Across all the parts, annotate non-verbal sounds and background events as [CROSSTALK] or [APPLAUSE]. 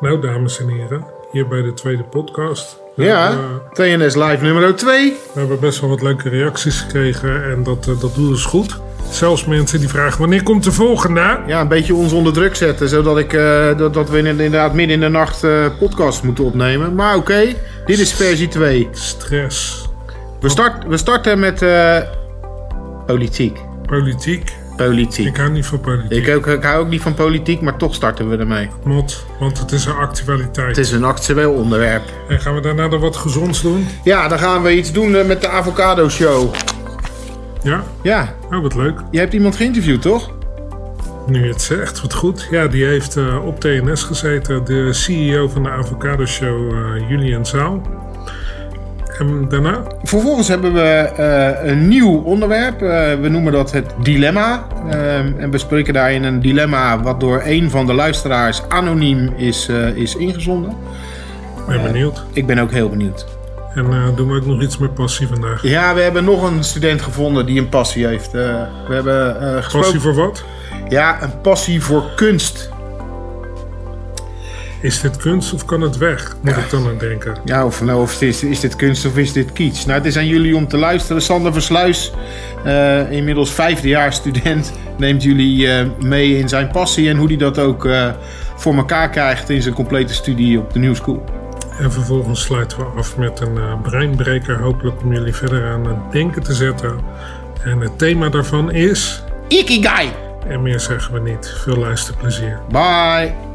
Nou, dames en heren, hier bij de tweede podcast. Ja, hebben, TNS Live nummer 2. we hebben best wel wat leuke reacties gekregen en dat, eh, dat doet dus goed. Zelfs mensen die vragen wanneer komt de volgende? Ja, een beetje ons onder druk zetten, zodat ik, eh, dat, dat we inderdaad midden in de nacht eh, podcast moeten opnemen. Maar oké, dit is versie 2. Stress, We, start, we starten met eh, politiek. politiek. Politiek. Ik hou niet van politiek. Ik, ook, ik hou ook niet van politiek, maar toch starten we ermee. Mot, want het is een actualiteit. Het is een actueel onderwerp. En gaan we daarna dan wat gezonds doen? Ja, dan gaan we iets doen eh, met de Avocado Show. Ja? Ja, Oh, wat leuk. je hebt iemand geïnterviewd, toch? Nu het zegt, wat goed. Ja, die heeft eh, op TNS gezeten. De CEO van de Avocado Show, eh, Julian Zaal. En daarna? Vervolgens hebben we eh, een nieuw onderwerp. Eh, we noemen dat het dilemma. Ehm, en we spreken daarin een dilemma wat door een van de luisteraars anoniem is, is ingezonden. Ben benieuwd. Ik ben ook heel benieuwd. En doen we ook nog iets met passie vandaag. Ja, we hebben nog een student gevonden die een passie heeft. We hebben gesproken. Passie voor wat? Ja, een passie voor kunst. Is dit kunst of kan het weg? Moet ik dan aan denken. Ja, of, nou, of is, is dit kunst of is dit kitsch? Nou, het is aan jullie om te luisteren. Sander Versluis, eh, inmiddels vijfdejaars student, neemt jullie eh, mee in zijn passie en hoe hij dat ook eh, voor elkaar krijgt in zijn complete studie op de New School. En vervolgens sluiten we af met een breinbreker. Hopelijk om jullie verder aan het denken te zetten. En het thema daarvan is... Ikigai! En meer zeggen we niet. Veel luisterplezier. Bye!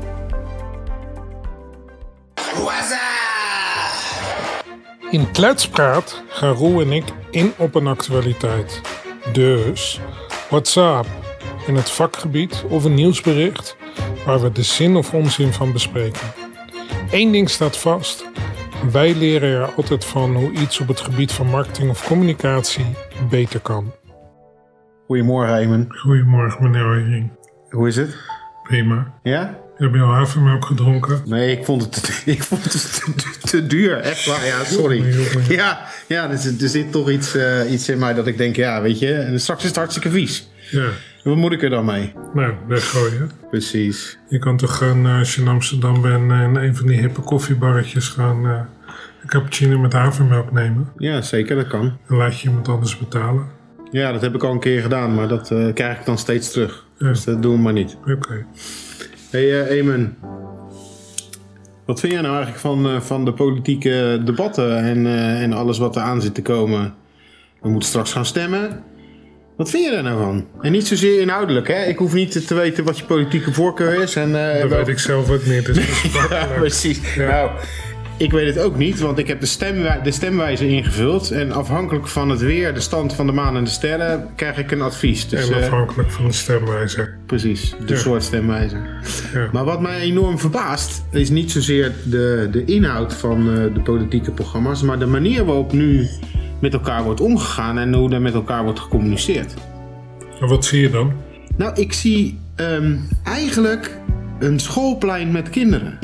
In Kletspraat gaan Roel en ik in op een actualiteit. Dus, WhatsApp in het vakgebied of een nieuwsbericht waar we de zin of onzin van bespreken. Eén ding staat vast. Wij leren er altijd van hoe iets op het gebied van marketing of communicatie beter kan. Goedemorgen, Eamon. Goedemorgen meneer Oijering. Hoe is het? Prima. Ja? Heb je al havermelk gedronken? Nee, ik vond het te, [LAUGHS] ik vond het te, te duur. Echt waar, ja, sorry. Ja, ja er, zit- er zit toch iets, eh, iets in mij dat ik denk, ja, weet je, en straks is het hartstikke vies. Ja. Wat moet ik er dan mee? Nou, weggooien. Precies. Je kan toch gaan, eh, als je in Amsterdam bent, eh, in een van die hippe koffiebarretjes gaan eh, een cappuccino met havermelk nemen. Ja, zeker, dat kan. En laat je iemand anders betalen. Ja, dat heb ik al een keer gedaan, maar dat eh, krijg ik dan steeds terug. Ja. Dus dat doen we maar niet. Oké. Hey, eh Eamon. Wat vind jij nou eigenlijk van, eh, van de politieke debatten en, eh, en alles wat er aan zit te komen? We moeten straks gaan stemmen. Wat vind je daar nou van? En niet zozeer inhoudelijk, hè? Ik hoef niet te weten wat je politieke voorkeur is. En, Dat weet ik zelf ook niet. Dus [LAUGHS] Ja, precies. Ja. Nou, ik weet het ook niet, want ik heb de, stemwij- de stemwijzer ingevuld. En afhankelijk van het weer, de stand van de maan en de sterren, krijg ik een advies. Dus, en eh, afhankelijk van de stemwijzer. precies, de Ja. soort stemwijzer. Ja. Maar wat mij enorm verbaast, is niet zozeer de, de inhoud van eh, de politieke programma's, maar de manier waarop nu met elkaar wordt omgegaan en hoe er met elkaar wordt gecommuniceerd. En wat zie je dan? Nou, ik zie ehm, eigenlijk een schoolplein met kinderen.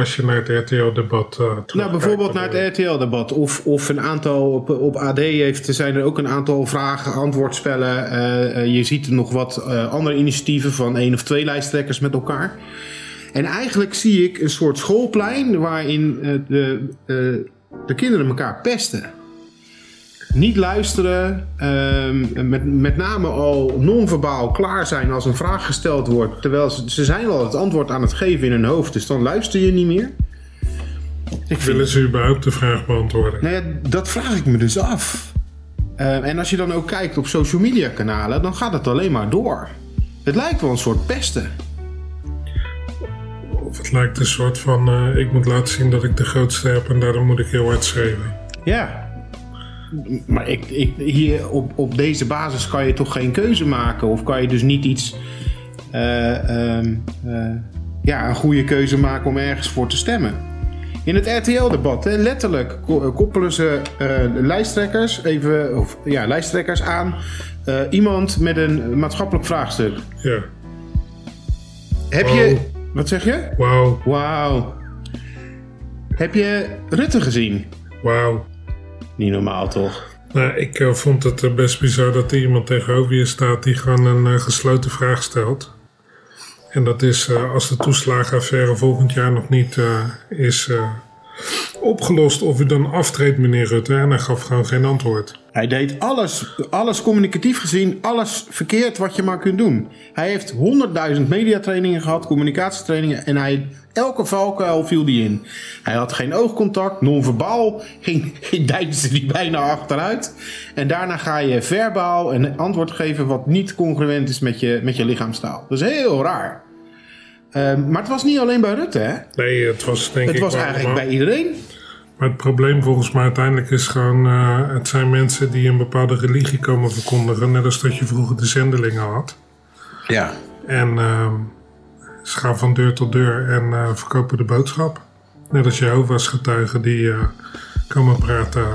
Als je naar het RTL-debat uh, Nou, bijvoorbeeld naar het RTL-debat. Of, of een aantal op, op AD heeft, zijn er ook een aantal vragen, antwoordspellen. Eh, eh, je ziet er nog wat eh, andere initiatieven van één of twee lijsttrekkers met elkaar. En eigenlijk zie ik een soort schoolplein waarin eh, de, eh, de kinderen elkaar pesten. Niet luisteren, ehm, met, met name al non-verbaal klaar zijn als een vraag gesteld wordt. Terwijl ze, ze zijn al het antwoord aan het geven in hun hoofd, dus dan luister je niet meer. Ik vind Willen ze überhaupt de vraag beantwoorden? nou ja, dat vraag ik me dus af. Eh, en als je dan ook kijkt op social media kanalen, dan gaat het alleen maar door. Het lijkt wel een soort pesten. Of het lijkt een soort van, eh, ik moet laten zien dat ik de grootste heb en daarom moet ik heel hard schreeuwen. Ja. Maar ik, ik, hier op, op deze basis kan je toch geen keuze maken? Of kan je dus niet iets. eh, ehm, eh, ja, een goede keuze maken om ergens voor te stemmen? In het RTL-debat, letterlijk eh, koppelen ze lijsttrekkers, even, of, ja, lijsttrekkers aan iemand met een maatschappelijk vraagstuk. Ja. Heb Wow. je. Wat zeg je? Wauw, Wauw. Heb je Rutte gezien? wauw. Niet normaal toch? Nou, ik eh, vond het eh, best bizar dat er iemand tegenover je staat die gewoon een eh, gesloten vraag stelt. En dat is als de toeslagenaffaire volgend jaar nog niet is opgelost, of u dan aftreedt, meneer Rutte. En hij gaf gewoon geen antwoord. Hij deed alles, alles communicatief gezien, alles verkeerd wat je maar kunt doen. Hij heeft honderdduizend mediatrainingen gehad, communicatietrainingen. En hij, elke valkuil viel die in. Hij had geen oogcontact, non-verbaal ging, deinsde die bijna achteruit. En daarna ga je verbaal een antwoord geven wat niet congruent is met je, met je lichaamstaal. Dat is heel raar. Um, maar het was niet alleen bij Rutte, hè? Nee, het was denk het ik... Het was eigenlijk bij iedereen. Maar het probleem volgens mij uiteindelijk is gewoon... Uh, het zijn mensen die een bepaalde religie komen verkondigen. Net als dat je vroeger de zendelingen had. Ja. En uh, ze gaan van deur tot deur en uh, verkopen de boodschap. Net als Jehovah's getuigen die komen praten...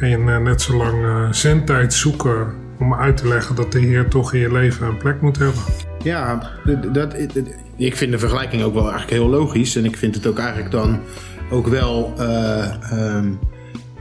en net zo lang zendtijd zoeken om uit te leggen dat de Heer toch in je leven een plek moet hebben. Ja, dat, ik vind de vergelijking ook wel eigenlijk heel logisch. En ik vind het ook eigenlijk dan ook wel. Uh, um,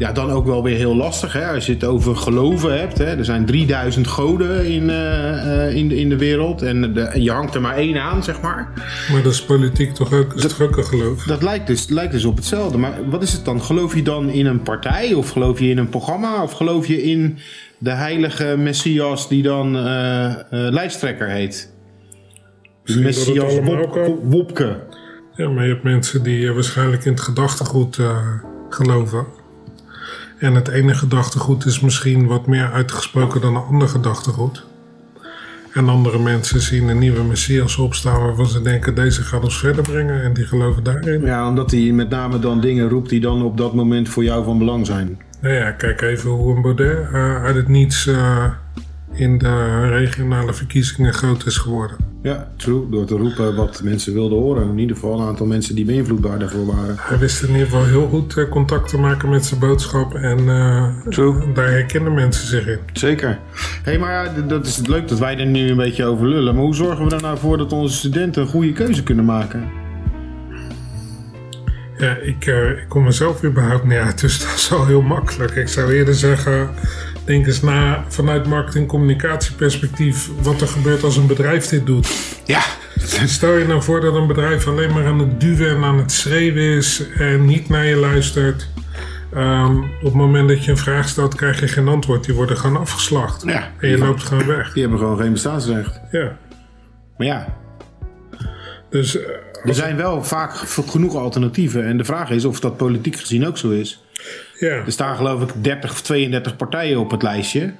ja, dan ook wel weer heel lastig. Hè? Als je het over geloven hebt. Hè? Er zijn 3000 goden in, uh, in, de, in de wereld. En, de, en je hangt er maar één aan, zeg maar. Maar dat is politiek toch ook, is dat, toch ook een geloof? Dat lijkt dus, lijkt dus op hetzelfde. Maar wat is het dan? Geloof je dan in een partij? Of geloof je in een programma? Of geloof je in de heilige Messias die dan uh, lijsttrekker heet? Messias Wop, Wopke. Ja, maar je hebt mensen die uh, waarschijnlijk in het gedachtegoed uh, geloven. En het ene gedachtegoed is misschien wat meer uitgesproken dan een ander gedachtegoed. En andere mensen zien een nieuwe Messias opstaan waarvan ze denken deze gaat ons verder brengen en die geloven daarin. Ja, omdat hij met name dan dingen roept die dan op dat moment voor jou van belang zijn. Nou ja, kijk even hoe een Baudet uh, uit het niets in de regionale verkiezingen groot is geworden. Ja, true. Door te roepen wat mensen wilden horen. In ieder geval een aantal mensen die beïnvloedbaar daarvoor waren. Hij wist in ieder geval heel goed uh, contact te maken met zijn boodschap. En uh, true. daar herkennen mensen zich in. Zeker. Hé, hey, maar dat is het leuk dat wij er nu een beetje over lullen. Maar hoe zorgen we er nou voor dat onze studenten een goede keuze kunnen maken? Ja, ik, uh, ik kom mezelf überhaupt niet uit. Dus [LAUGHS] dat is al heel makkelijk. Ik zou eerder zeggen denk eens na vanuit marketing-communicatieperspectief wat er gebeurt als een bedrijf dit doet. Ja. [LAUGHS] Stel je nou voor dat een bedrijf alleen maar aan het duwen en aan het schreeuwen is en niet naar je luistert. Um, op het moment dat je een vraag stelt, krijg je geen antwoord. Die worden gewoon afgeslacht. Ja. En je loopt gewoon weg. Die hebben gewoon geen bestaansrecht. Ja. Maar ja. Dus, uh, er zijn wel vaak genoeg alternatieven. En de vraag is of dat politiek gezien ook zo is. Ja. Er staan geloof ik 30 of 32 partijen op het lijstje.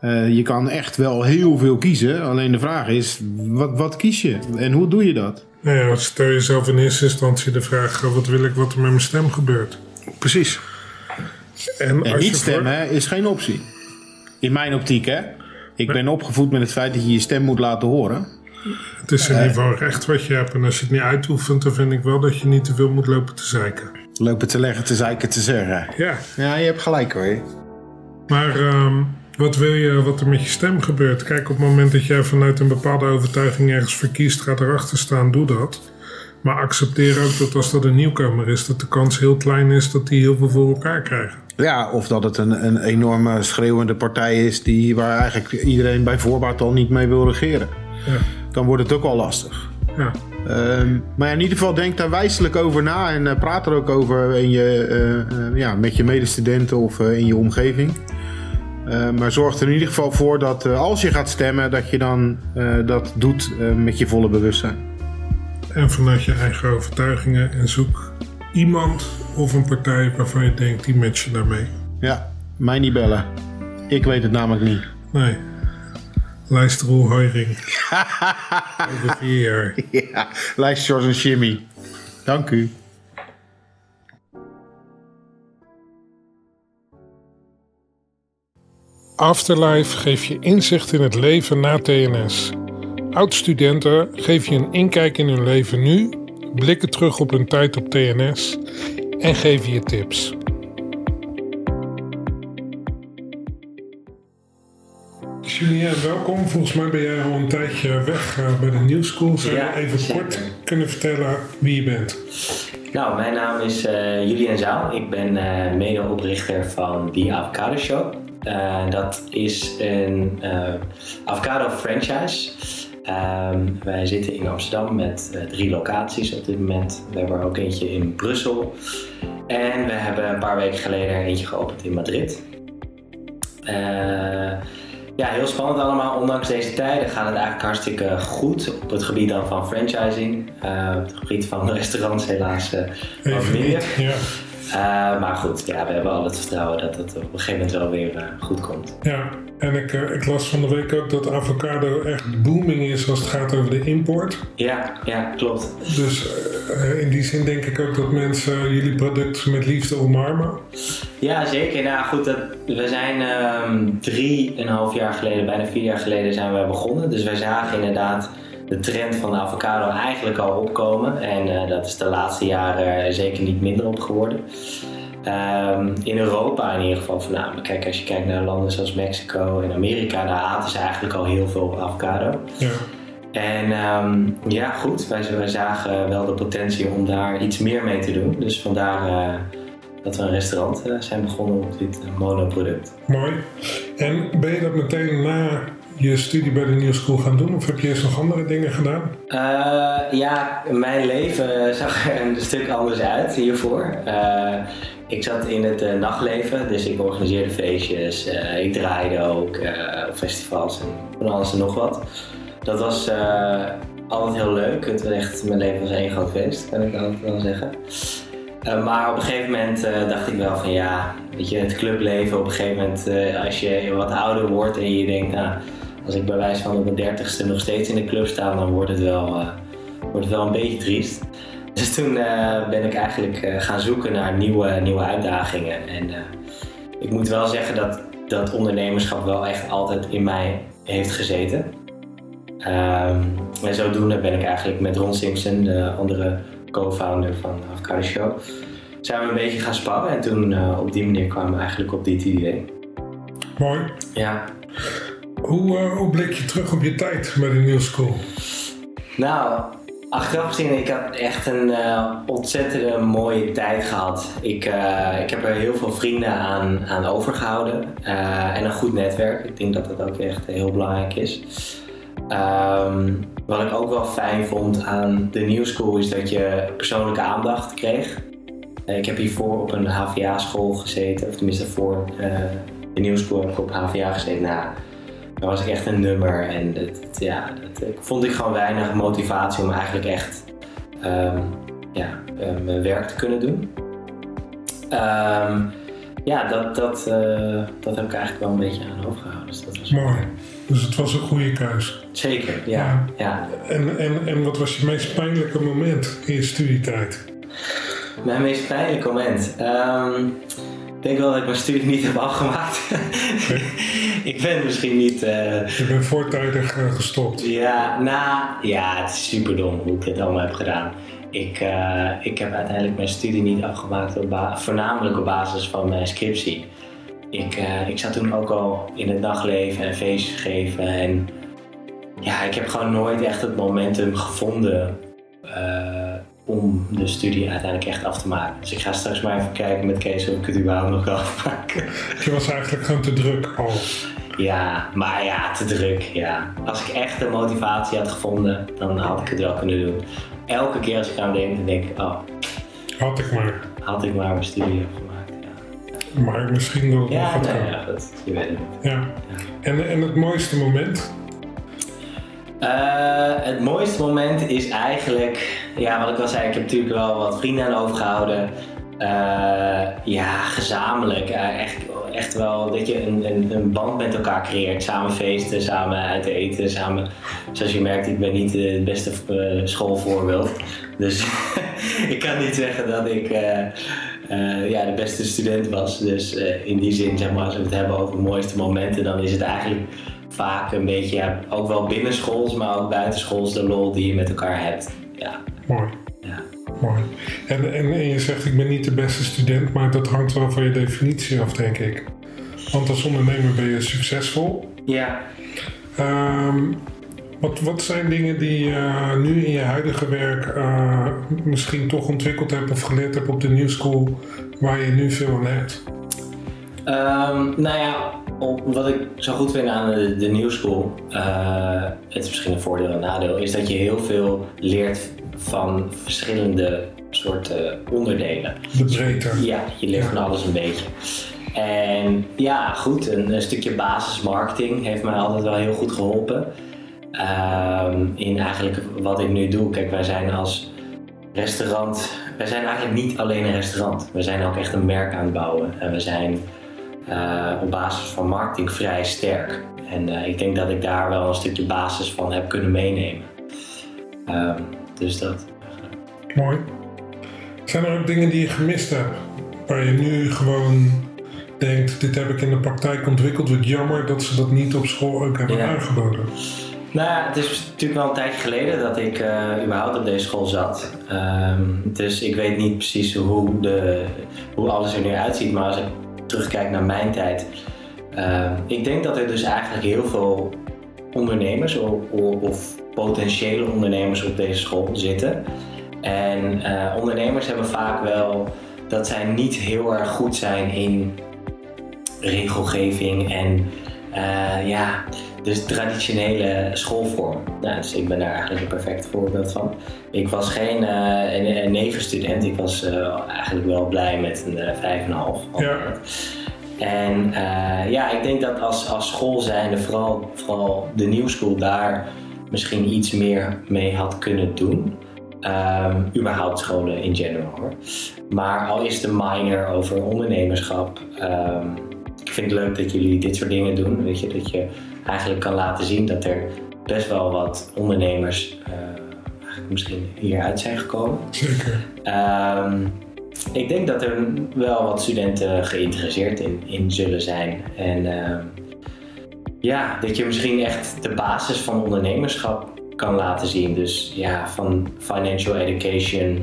Uh, je kan echt wel heel veel kiezen. Alleen de vraag is, wat, wat kies je? En hoe doe je dat? Nou ja, stel jezelf in eerste instantie de vraag... wat wil ik wat er met mijn stem gebeurt? Precies. En, en niet stemmen voor... is geen optie. In mijn optiek, hè? Ik ben opgevoed met het feit dat je je stem moet laten horen. Het is in ieder geval recht wat je hebt. En als je het niet uitoefent, dan vind ik wel dat je niet te veel moet lopen te zeiken. Lopen te leggen, te zeiken, te zeggen. Ja. Ja, je hebt gelijk hoor. Maar um, wat wil je, wat er met je stem gebeurt? Kijk, op het moment dat jij vanuit een bepaalde overtuiging ergens verkiest, gaat erachter staan, doe dat. Maar accepteer ook dat als dat een nieuwkomer is, dat de kans heel klein is dat die heel veel voor elkaar krijgen. Ja, of dat het een, een enorme schreeuwende partij is die, waar eigenlijk iedereen bij voorbaat al niet mee wil regeren. Ja. Dan wordt het ook al lastig. Ja. Um, maar in ieder geval denk daar wijselijk over na en uh, praat er ook over in je, uh, uh, ja, met je medestudenten of in je omgeving. maar zorg er in ieder geval voor dat als je gaat stemmen, dat je dan dat doet met je volle bewustzijn. En vanuit je eigen overtuigingen en zoek iemand of een partij waarvan je denkt die matchen daarmee. Ja, mij niet bellen. Ik weet het namelijk niet. Nee. Lijstroel [LAUGHS] vier jaar. Ja, lijst George en Jimmy. Dank u. Afterlife geeft je inzicht in het leven na TNS. Oud-studenten geef je een inkijk in hun leven nu, blikken terug op hun tijd op TNS en geven je tips. Julia, welkom. Volgens mij ben jij al een tijdje weg uh, bij de New School. Zou je Ja, even zeker. kort kunnen vertellen wie je bent? Nou, mijn naam is eh Julian Zaal. Ik ben eh mede-oprichter van The Avocado Show. Eh, dat is een eh, avocado franchise Ehm, wij zitten in Amsterdam met eh, drie locaties op dit moment. We hebben er ook eentje in Brussel. En we hebben een paar weken geleden eentje geopend in Madrid. Eh, ja, heel spannend allemaal. Ondanks deze tijden gaat het eigenlijk hartstikke goed op het gebied dan van franchising. Eh, op het gebied van restaurants helaas wat minder. niet. Ja. Eh, maar goed, ja, we hebben al het vertrouwen dat het op een gegeven moment wel weer eh, goed komt. ja. En ik, eh, ik las van de week ook dat avocado echt booming is als het gaat over de import. Ja, ja, klopt. Dus in die zin denk ik ook dat mensen jullie product met liefde omarmen. Ja, zeker. Nou goed, dat, we zijn ehm drieënhalf jaar geleden, bijna vier jaar geleden zijn we begonnen. Dus wij zagen inderdaad de trend van de avocado eigenlijk al opkomen. En eh, dat is de laatste jaren zeker niet minder op geworden. Ehm, in Europa in ieder geval voornamelijk. Kijk, als je kijkt naar landen zoals Mexico en Amerika, daar aten ze eigenlijk al heel veel avocado. Ja. En ehm, ja, goed, wij, wij zagen wel de potentie om daar iets meer mee te doen. Dus vandaar eh, dat we een restaurant eh, zijn begonnen op dit monoproduct. Mooi. En ben je dat meteen na je studie bij de New School gaan doen? Of heb je eerst nog andere dingen gedaan? Eh, ja, mijn leven zag er een stuk anders uit hiervoor. Eh, ik zat in het eh, nachtleven, dus ik organiseerde feestjes, eh, ik draaide ook eh, festivals en van alles en nog wat. Dat was eh, altijd heel leuk. Het was echt, mijn leven was één groot feest, kan ik altijd wel zeggen. Eh, maar op een gegeven moment eh, dacht ik wel van ja, weet je, het clubleven op een gegeven moment, eh, als je wat ouder wordt en je denkt, nou, als ik bij wijze van op mijn dertigste nog steeds in de club sta, dan wordt het wel, eh, wordt het wel een beetje triest. [LAUGHS] Dus toen eh, ben ik eigenlijk eh, gaan zoeken naar nieuwe, nieuwe uitdagingen. En ik moet wel zeggen dat dat ondernemerschap wel echt altijd in mij heeft gezeten. Ehm, en zodoende ben ik eigenlijk met Ron Simpson, de andere co-founder van Avocado Show, zijn we een beetje gaan sparren. En toen op die manier kwamen we eigenlijk op dit idee. Mooi. Ja, Hoe, hoe blik je terug op je tijd bij de New School? Nou, achteraf gezien, ik had echt een eh, ontzettende mooie tijd gehad. Ik, eh, ik heb er heel veel vrienden aan, aan overgehouden eh, en een goed netwerk. Ik denk dat dat ook echt heel belangrijk is. Ehm, wat ik ook wel fijn vond aan de New School is dat je persoonlijke aandacht kreeg. Ik heb hiervoor op een HVA-school gezeten, of tenminste voor eh, de New School heb ik op HVA gezeten. Nou, daar was ik echt een nummer en dat, ja, dat vond ik gewoon weinig motivatie om eigenlijk echt ehm, ja, eh, mijn werk te kunnen doen. Ehm, ja, dat, dat, eh, dat heb ik eigenlijk wel een beetje aan overgehouden. Dus dat was Mooi. Dus het was een goede keus. Zeker, ja. ja. En, en, en wat was je meest pijnlijke moment in je studietijd? Mijn meest pijnlijke moment. Ehm, ik denk wel dat ik mijn studie niet heb afgemaakt. [LAUGHS] [LAUGHS] ik ben misschien niet. eh, Je bent voortijdig eh, gestopt. Ja, nou, ja, het is super dom hoe ik dit allemaal heb gedaan. Ik, eh, ik heb uiteindelijk mijn studie niet afgemaakt, op voornamelijk op basis van mijn scriptie. Ik, ik zat toen ook al in het nachtleven en feestjes geven. En ja, ik heb gewoon nooit echt het momentum gevonden om de studie uiteindelijk echt af te maken. Dus ik ga straks maar even kijken met Kees of ik het überhaupt nog kan afmaken. Je was eigenlijk gewoon te druk al. Ja, maar ja, te druk, ja. Als ik echt de motivatie had gevonden, dan had ik het wel kunnen doen. Elke keer als ik aan denk, dan denk ik, oh, Had ik maar. had ik maar mijn studie afgemaakt. Ja, Maar misschien dat het nog ja, wat nee, kan. ja dat, je weet het. Ja. En, en het mooiste moment? Eh, het mooiste moment is eigenlijk, ja, wat ik al zei, ik heb natuurlijk wel wat vrienden aan overgehouden. Eh, ja, gezamenlijk. eh, echt, echt wel dat je een, een, een band met elkaar creëert. Samen feesten, samen uit eten, samen. Zoals je merkt, ik ben niet eh, het beste schoolvoorbeeld. Dus [LAUGHS] ik kan niet zeggen dat ik ja, de beste student was. Dus in die zin, zeg maar, als we het hebben over de mooiste momenten, dan is het eigenlijk vaak een beetje, ja, ook wel binnenschools, maar ook buitenschools de lol die je met elkaar hebt. Ja, Mooi. Mooi. En, en, en je zegt, ik ben niet de beste student, maar dat hangt wel van je definitie af, denk ik. Want als ondernemer ben je succesvol. ja. Ehm, wat, wat zijn dingen die je nu in je huidige werk eh, misschien toch ontwikkeld hebt of geleerd hebt op de New School, waar je nu veel aan hebt? Ehm, nou ja, wat ik zo goed vind aan de, de New School, uh, het is misschien een voordeel en nadeel, is dat je heel veel leert van verschillende soorten onderdelen. De breedte. Ja, je leert van alles een beetje. En ja, goed, een, een, stukje basismarketing heeft mij altijd wel heel goed geholpen. Um, in eigenlijk wat ik nu doe. Kijk, wij zijn als restaurant, wij zijn eigenlijk niet alleen een restaurant. We zijn ook echt een merk aan het bouwen. En we zijn uh, op basis van marketing vrij sterk. En uh, ik denk dat ik daar wel een stukje basis van heb kunnen meenemen. Um, dus dat. Mooi. Zijn er ook dingen die je gemist hebt? Waar je nu gewoon denkt, dit heb ik in de praktijk ontwikkeld. Wat jammer dat ze dat niet op school ook hebben ja. aangeboden. Nou ja, het is natuurlijk wel een tijdje geleden dat ik uh, überhaupt op deze school zat. Um, dus ik weet niet precies hoe, de, hoe alles er nu uitziet. Maar als ik terugkijk naar mijn tijd. Uh, ik denk dat er dus eigenlijk heel veel ondernemers of, of potentiële ondernemers op deze school zitten. En uh, ondernemers hebben vaak wel dat zij niet heel erg goed zijn in regelgeving en uh, ja, dus traditionele schoolvorm. Nou, dus ik ben daar eigenlijk een perfect voorbeeld van. Ik was geen uh, een, een nevenstudent, ik was eigenlijk wel blij met een 5,5. Ja. En ja, ik denk dat als, als school zijnde, vooral, vooral de New School daar misschien iets meer mee had kunnen doen. Um, überhaupt scholen in general hoor. Maar al is de minor over ondernemerschap. Um, ik vind het leuk dat jullie dit soort dingen doen. Weet je, dat je eigenlijk kan laten zien dat er best wel wat ondernemers uh, eigenlijk misschien hieruit zijn gekomen. Um, ik denk dat er wel wat studenten geïnteresseerd in, in zullen zijn. En ja, dat je misschien echt de basis van ondernemerschap kan laten zien. Dus ja, van financial education,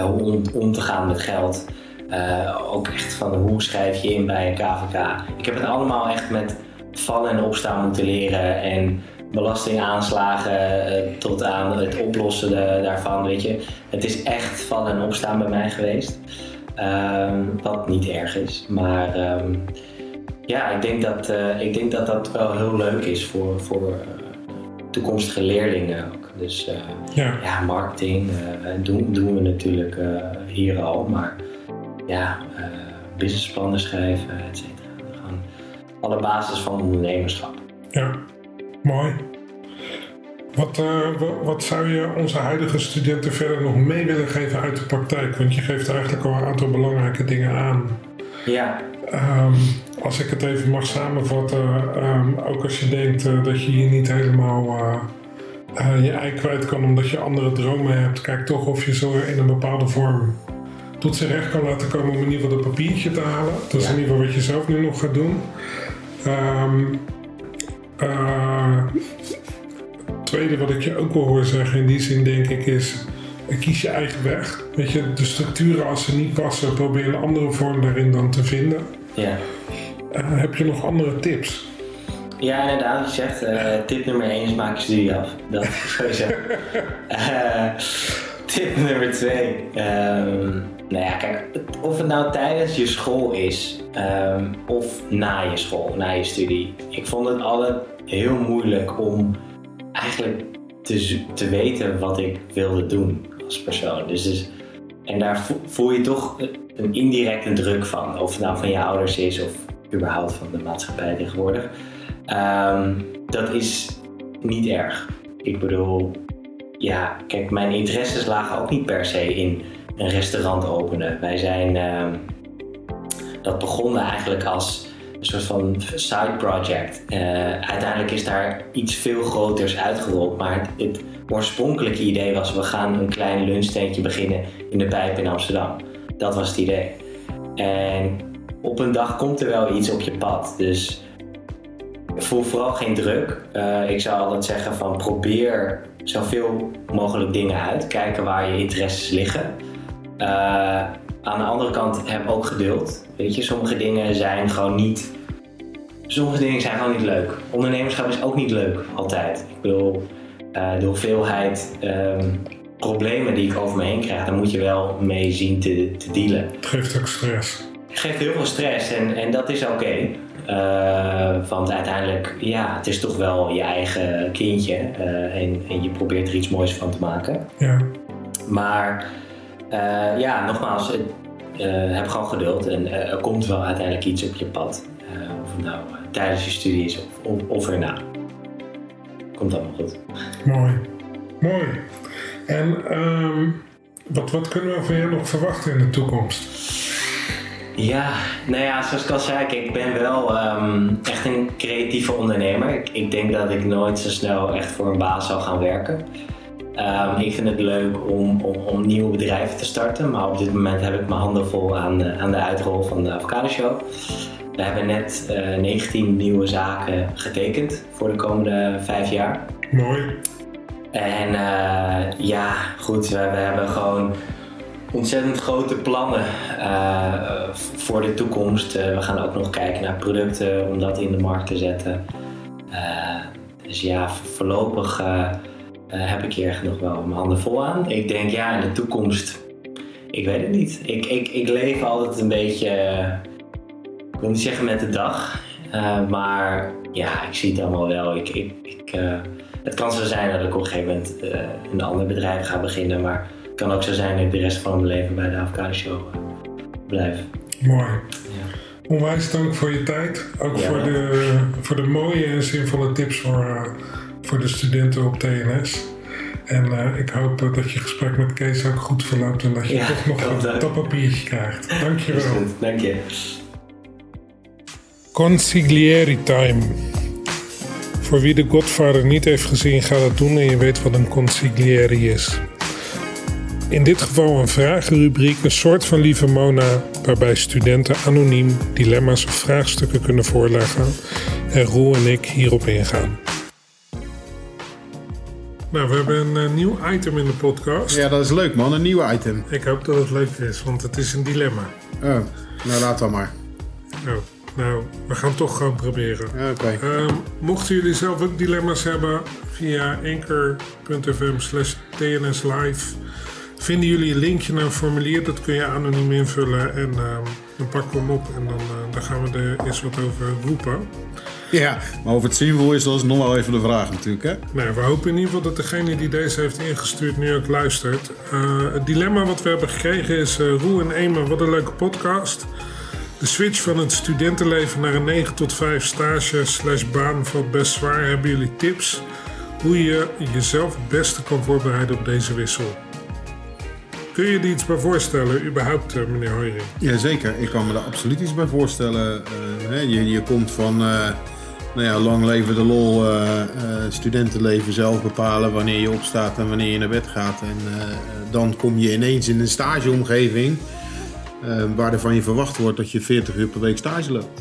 hoe om, om te gaan met geld. Uh, ook echt van hoe schrijf je in bij een KVK. Ik heb het allemaal echt met vallen en opstaan moeten leren en belastingaanslagen uh, tot aan het oplossen daarvan. Weet je. Het is echt vallen en opstaan bij mij geweest. Um, wat niet erg is. Maar um, ja, ik denk, dat, uh, ik denk dat dat wel heel leuk is voor, voor toekomstige leerlingen ook. Dus ja. ja. marketing doen, doen we natuurlijk hier al. Maar ja, businessplannen schrijven, et cetera. Gewoon alle basis van ondernemerschap. Ja, mooi. Wat, uh, wat zou je onze huidige studenten verder nog mee willen geven uit de praktijk? Want je geeft eigenlijk al een aantal belangrijke dingen aan. Ja. Um, als ik het even mag samenvatten, um, ook als je denkt uh, dat je hier niet helemaal uh, je ei kwijt kan omdat je andere dromen hebt, kijk toch of je zo in een bepaalde vorm tot zijn recht kan laten komen om in ieder geval dat papiertje te halen. Dat is in ieder geval wat je zelf nu nog gaat doen. Um, tweede wat ik je ook wil horen zeggen in die zin denk ik is... Kies je eigen weg. Weet je, de structuren als ze niet passen, probeer een andere vorm daarin dan te vinden. Ja. Uh, heb je nog andere tips? Ja, inderdaad. Je zegt, uh, tip nummer 1 is maak je studie af. Dat is sowieso. [LAUGHS] uh, tip nummer 2. Um, nou ja, kijk, of het nou tijdens je school is um, of na je school, na je studie. Ik vond het altijd heel moeilijk om eigenlijk te, te weten wat ik wilde doen als persoon. Dus, dus, en daar voel je toch een indirecte druk van. Of het nou van je ouders is of überhaupt van de maatschappij tegenwoordig. Um, dat is niet erg. Ik bedoel, ja, kijk, mijn interesses lagen ook niet per se in een restaurant openen. Wij zijn, uh, dat begon eigenlijk als een soort van side project. Uh, uiteindelijk is daar iets veel groters uitgerold, maar het, het, oorspronkelijke idee was we gaan een klein lunchtentje beginnen in de Pijp in Amsterdam. Dat was het idee. En op een dag komt er wel iets op je pad, dus voel vooral geen druk. Uh, ik zou altijd zeggen van probeer zoveel mogelijk dingen uit. Kijken waar je interesses liggen. Uh, aan de andere kant heb ook geduld. Weet je, sommige dingen zijn gewoon niet. Sommige dingen zijn gewoon niet leuk. Ondernemerschap is ook niet leuk, altijd. Ik bedoel, uh, de hoeveelheid um, problemen die ik over me heen krijg, daar moet je wel mee zien te, te dealen. Het geeft ook stress. Geeft heel veel stress en, en dat is oké. Uh, want uiteindelijk, ja, het is toch wel je eigen kindje uh, en, en, je probeert er iets moois van te maken. Ja. Maar uh, ja, nogmaals, heb gewoon geduld en er komt wel uiteindelijk iets op je pad. of het nou tijdens je studie is of, of, of erna. Komt allemaal goed. Mooi, mooi. En um, wat, wat kunnen we van jou nog verwachten in de toekomst? Ja, nou ja, zoals ik al zei, ik ben wel um, echt een creatieve ondernemer. Ik, ik, denk dat ik nooit zo snel echt voor een baas zal gaan werken. Um, ik vind het leuk om, om, om, nieuwe bedrijven te starten, maar op dit moment heb ik mijn handen vol aan, de, aan de uitrol van de Avocado Show. We hebben net uh, eh, 19 nieuwe zaken getekend voor de komende vijf jaar. Mooi. En uh, ja, goed, we, we hebben gewoon ontzettend grote plannen uh, voor de toekomst. Uh, we gaan ook nog kijken naar producten om dat in de markt te zetten. Uh, dus ja, voorlopig heb ik hier nog wel mijn handen vol aan. Ik denk ja, in de toekomst, ik weet het niet. Ik, ik, ik leef altijd een beetje, ik wil niet zeggen met de dag, maar ja, ik zie het allemaal wel. Ik, ik, ik het kan zo zijn dat ik op een gegeven moment een ander bedrijf ga beginnen, maar kan ook zo zijn dat ik de rest van mijn leven bij de Avocado Show uh, blijf. Mooi. Ja. Onwijs dank voor je tijd. Ook voor, de, voor de mooie en zinvolle tips voor, uh, voor de studenten op TNS. En uh, ik hoop dat je gesprek met Kees ook goed verloopt en dat je ja, toch nog een toppapiertje krijgt. Dankjewel. Goed, dank je. Consiglieri time. Voor wie de Godfather niet heeft gezien, ga dat doen en je weet wat een consiglieri is. In dit geval een vragenrubriek, een soort van Lieve Mona, waarbij studenten anoniem dilemma's of vraagstukken kunnen voorleggen en Roel en ik hierop ingaan. Nou, we hebben een uh, nieuw item in de podcast. Ja, dat is leuk man, een nieuw item. Ik hoop dat het leuk is, want het is een dilemma. Oh, nou laat dan maar. Oh, nou, we gaan toch gewoon proberen. Oké. Okay. Um, mochten jullie zelf ook dilemma's hebben, via anchor.fm slash tnslive vinden jullie een linkje naar een formulier. Dat kun je anoniem invullen en uh, dan pakken we hem op en dan, uh, dan gaan we er eens wat over roepen. Ja, maar of het zinvol is, dat is nog wel even de vraag natuurlijk. Hè? Nou, we hopen in ieder geval dat degene die deze heeft ingestuurd nu ook luistert. Uh, het dilemma wat we hebben gekregen is: uh, Roel en Ema, wat een leuke podcast. De switch van het studentenleven naar een 9 tot 5 stage slash baan valt best zwaar. Hebben jullie tips hoe je jezelf het beste kan voorbereiden op deze wissel? Kun je er iets bij voorstellen, überhaupt, eh, meneer Hoijering? Jazeker, ik kan me er absoluut iets bij voorstellen. Uh, je, je komt van, uh, nou ja, lang leven de lol, studentenleven zelf bepalen wanneer je opstaat en wanneer je naar bed gaat. En dan kom je ineens in een stageomgeving waar er van je verwacht wordt dat je 40 uur per week stage loopt.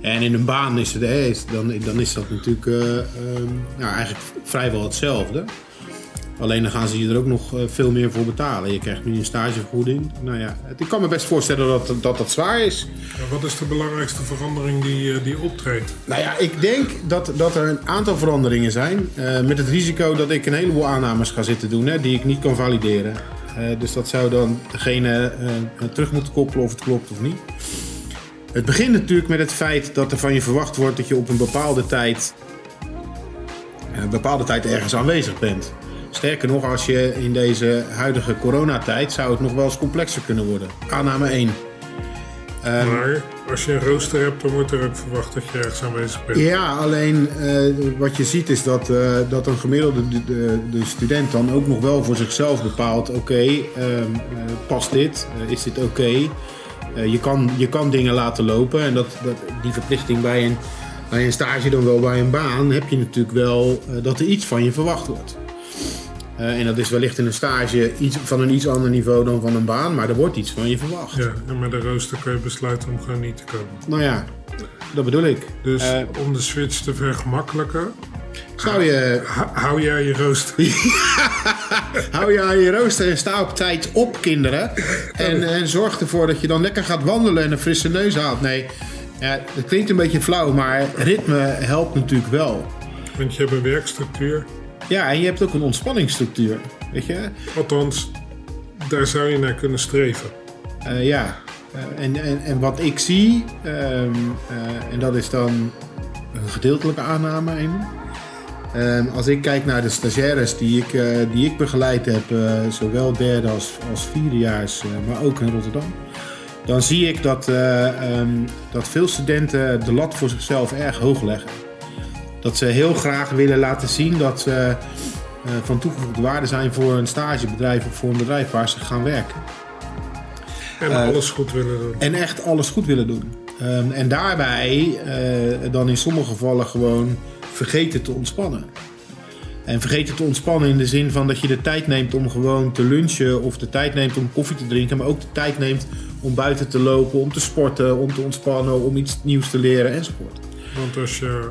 En in een baan is het, dan, dan is dat natuurlijk nou, eigenlijk vrijwel hetzelfde. Alleen dan gaan ze je er ook nog eh, veel meer voor betalen. Je krijgt nu een stagevergoeding. Nou ja, ik kan me best voorstellen dat dat, dat zwaar is. wat is de belangrijkste verandering die, eh, die optreedt? Nou ja, ik denk dat, dat er een aantal veranderingen zijn. Uh, met het risico dat ik een heleboel aannames ga zitten doen hè, die ik niet kan valideren. Uh, dus dat zou dan degene terug moeten koppelen of het klopt of niet. Het begint natuurlijk met het feit dat er van je verwacht wordt dat je op een bepaalde tijd, een bepaalde tijd ergens aanwezig bent. Sterker nog, als je in deze huidige coronatijd zou het nog wel eens complexer kunnen worden. Aanname 1. Um, ehm, maar als je een rooster hebt, dan wordt er ook verwacht dat je ergens aanwezig bent. Ja, alleen uh, wat je ziet is dat, uh, dat een gemiddelde de, de, de, student dan ook nog wel voor zichzelf bepaalt: oké, okay, um, uh, past dit? is dit oké? Okay? je, kan, je kan dingen laten lopen en dat, dat, die verplichting bij een, bij een stage dan wel bij een baan heb je natuurlijk wel dat er iets van je verwacht wordt. Uh, en dat is wellicht in een stage iets, van een iets ander niveau dan van een baan, maar er wordt iets van je verwacht. Ja, en met de rooster kun je besluiten om gewoon niet te komen. Nou ja, dat bedoel ik. Dus uh, om de switch te vergemakkelijken, zou je... hou jij je rooster. [LAUGHS] hou jij je rooster en sta op tijd op, kinderen. En, en zorg ervoor dat je dan lekker gaat wandelen en een frisse neus haalt. Nee, ja, het klinkt een beetje flauw, maar ritme helpt natuurlijk wel. Want je hebt een werkstructuur. Ja, en je hebt ook een ontspanningsstructuur. Weet je? Althans, daar zou je naar kunnen streven. Uh, ja. Eh, en, en, en wat ik zie, ehm, eh, en dat is dan een gedeeltelijke aanname. Ehm, als ik kijk naar de stagiaires die ik, eh, die ik begeleid heb, zowel derde als, als vierdejaars, maar ook in Rotterdam, dan zie ik dat, ehm, dat veel studenten de lat voor zichzelf erg hoog leggen. Dat ze heel graag willen laten zien dat ze van toegevoegde waarde zijn voor een stagebedrijf of voor een bedrijf waar ze gaan werken. En eh, alles goed willen doen. En echt alles goed willen doen. Ehm, en daarbij uh, dan in sommige gevallen gewoon vergeten te ontspannen. En vergeten te ontspannen in de zin van dat je de tijd neemt om gewoon te lunchen of de tijd neemt om koffie te drinken, maar ook de tijd neemt om buiten te lopen, om te sporten, om te ontspannen, om iets nieuws te leren enzovoort. Want als je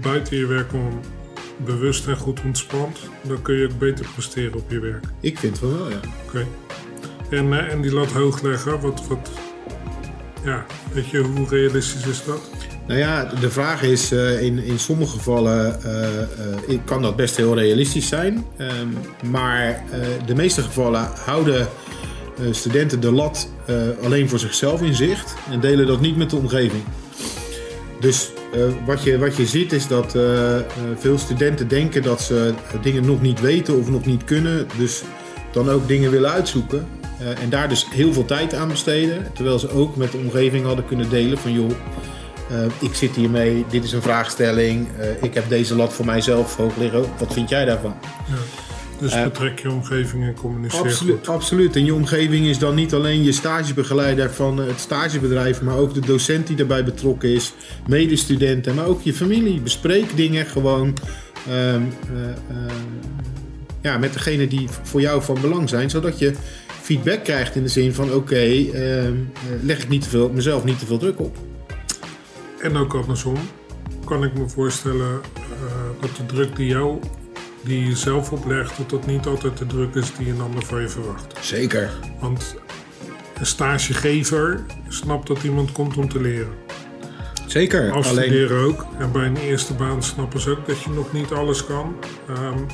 buiten je werk om bewust en goed ontspant, dan kun je ook beter presteren op je werk. Ik vind het wel, ja. Oké. En, uh, en die lat hoog leggen, wat, wat, ja, weet je, hoe realistisch is dat? Nou ja, de vraag is, uh, in, in sommige gevallen uh, kan dat best heel realistisch zijn. Um, maar de meeste gevallen houden studenten de lat alleen voor zichzelf in zicht en delen dat niet met de omgeving. Dus wat, je, wat je ziet is dat veel studenten denken dat ze dingen nog niet weten of nog niet kunnen. Dus dan ook dingen willen uitzoeken. En daar dus heel veel tijd aan besteden. Terwijl ze ook met de omgeving hadden kunnen delen van joh, ik zit hiermee, dit is een vraagstelling. Ik heb deze lat voor mijzelf hoog liggen. Wat vind jij daarvan? Ja. Dus betrek je omgeving en communiceer absoluut, goed. Absoluut. En je omgeving is dan niet alleen je stagebegeleider van het stagebedrijf, maar ook de docent die daarbij betrokken is, medestudenten, maar ook je familie. Bespreek dingen gewoon ehm, ja, met degene die voor jou van belang zijn, zodat je feedback krijgt in de zin van: oké, ehm, leg ik niet te veel, mezelf niet te veel druk op. En ook andersom kan ik me voorstellen dat de druk die jou die je zelf oplegt, dat dat niet altijd de druk is die een ander van je verwacht. Zeker. Want een stagegever snapt dat iemand komt om te leren. Zeker. Als alleen... ook. En bij een eerste baan snappen ze ook dat je nog niet alles kan. Um,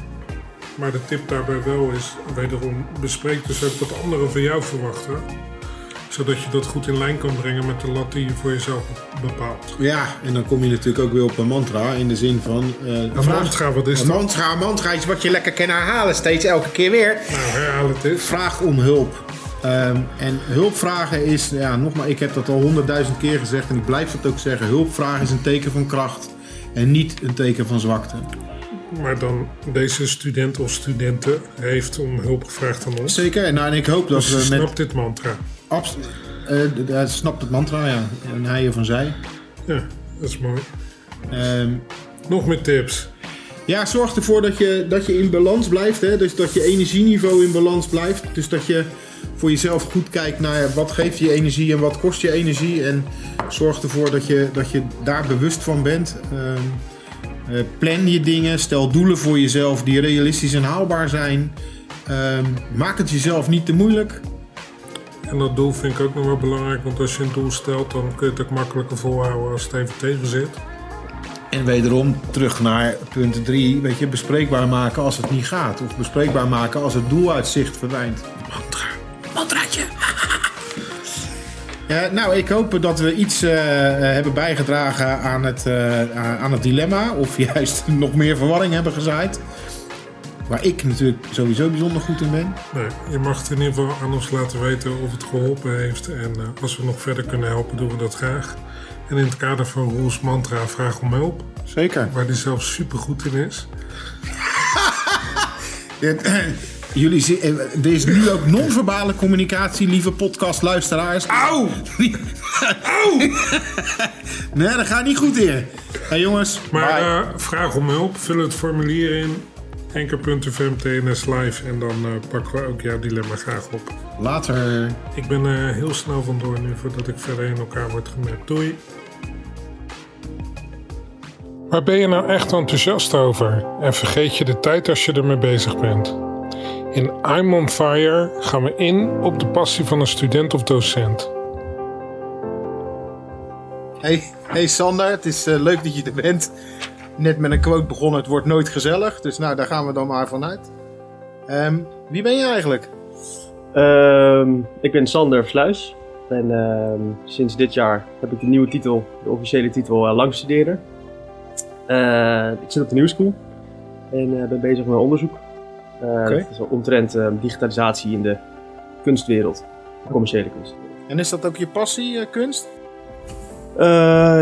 maar de tip daarbij wel is, wederom, bespreek dus ook wat anderen van jou verwachten. Zodat je dat goed in lijn kan brengen met de lat die je voor jezelf bepaalt. Ja, en dan kom je natuurlijk ook weer op een mantra in de zin van... Uh, een mantra, wat is een mantra, een mantra is wat je lekker kan herhalen steeds, elke keer weer. Nou, herhaal het eens. Vraag om hulp. Um, en hulp vragen is, ja, nogmaals, ik heb dat al honderdduizend keer gezegd en ik blijf het ook zeggen. Hulp vragen is een teken van kracht en niet een teken van zwakte. Maar dan deze student of studenten heeft om hulp gevraagd aan ons. Zeker, en, nou, en ik hoop dat dus we. Snapt met... dit mantra? Absoluut. Uh, snapt het mantra, ja. En hij of van zij. Ja, dat is mooi. Um, Nog meer tips. Ja, zorg ervoor dat je, dat je in balans blijft. Hè? Dus dat je energieniveau in balans blijft. Dus dat je voor jezelf goed kijkt naar wat geeft je energie en wat kost je energie. En zorg ervoor dat je, dat je daar bewust van bent. Um, uh, plan je dingen, stel doelen voor jezelf die realistisch en haalbaar zijn. Uh, maak het jezelf niet te moeilijk. En dat doel vind ik ook nog wel belangrijk, want als je een doel stelt, dan kun je het ook makkelijker volhouden als het even tegen zit. En wederom terug naar punt 3, weet je, bespreekbaar maken als het niet gaat. Of bespreekbaar maken als het doel uit zicht verdwijnt. Mantra. Mantraatje. Uh, nou, ik hoop dat we iets uh, hebben bijgedragen aan het, uh, aan het dilemma. Of juist [LAUGHS] nog meer verwarring hebben gezaaid. Waar ik natuurlijk sowieso bijzonder goed in ben. Nee, je mag het in ieder geval aan ons laten weten of het geholpen heeft. En als we nog verder kunnen helpen, doen we dat graag. En in het kader van Roels Mantra, vraag om hulp. Zeker. Waar die zelf super goed in is. [LAUGHS] [CLEARS THROAT] Jullie zien, eh, er is nu ook non-verbale communicatie, lieve podcastluisteraars. Auw! [LAUGHS] Auw! nee, dat gaat niet goed hier. Hey jongens. Maar uh, vraag om hulp. Vul het formulier in. Enker.fm TNS live. En dan uh, pakken we ook jouw dilemma graag op. Later. Ik ben uh, heel snel vandoor nu voordat ik verder in elkaar word gemerkt. Doei. Waar ben je nou echt enthousiast over? En vergeet je de tijd als je ermee bezig bent? In I'm on Fire gaan we in op de passie van een student of docent. Hey, hey Sander, het is uh, leuk dat je er bent. Net met een quote begonnen, het wordt nooit gezellig. Dus nou, daar gaan we dan maar vanuit. Um, wie ben je eigenlijk? Um, ik ben Sander Sluis. En ehm, sinds dit jaar heb ik de nieuwe titel, de officiële titel, uh, langstudeerder. Uh, ik zit op de New School en ben bezig met onderzoek. Okay. Is omtrent ehm, digitalisatie in de kunstwereld, de commerciële kunstwereld. En is dat ook je passie, kunst?